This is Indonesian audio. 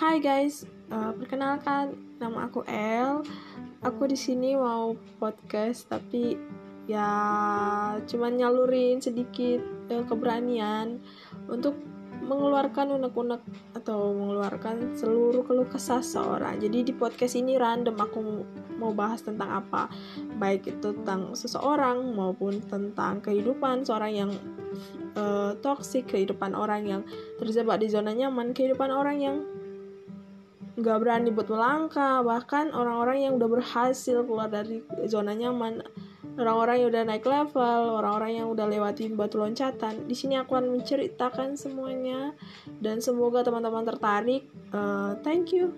Hai guys, uh, perkenalkan nama aku El. Aku di sini mau podcast tapi ya cuman nyalurin sedikit uh, keberanian untuk mengeluarkan unek-unek atau mengeluarkan seluruh keluh kesah seorang. Jadi di podcast ini random aku mau bahas tentang apa, baik itu tentang seseorang maupun tentang kehidupan seorang yang uh, toksik, kehidupan orang yang terjebak di zona nyaman, kehidupan orang yang nggak berani buat melangkah, bahkan orang-orang yang udah berhasil keluar dari zona nyaman orang-orang yang udah naik level, orang-orang yang udah lewatin batu loncatan. Di sini aku akan menceritakan semuanya dan semoga teman-teman tertarik. Uh, thank you.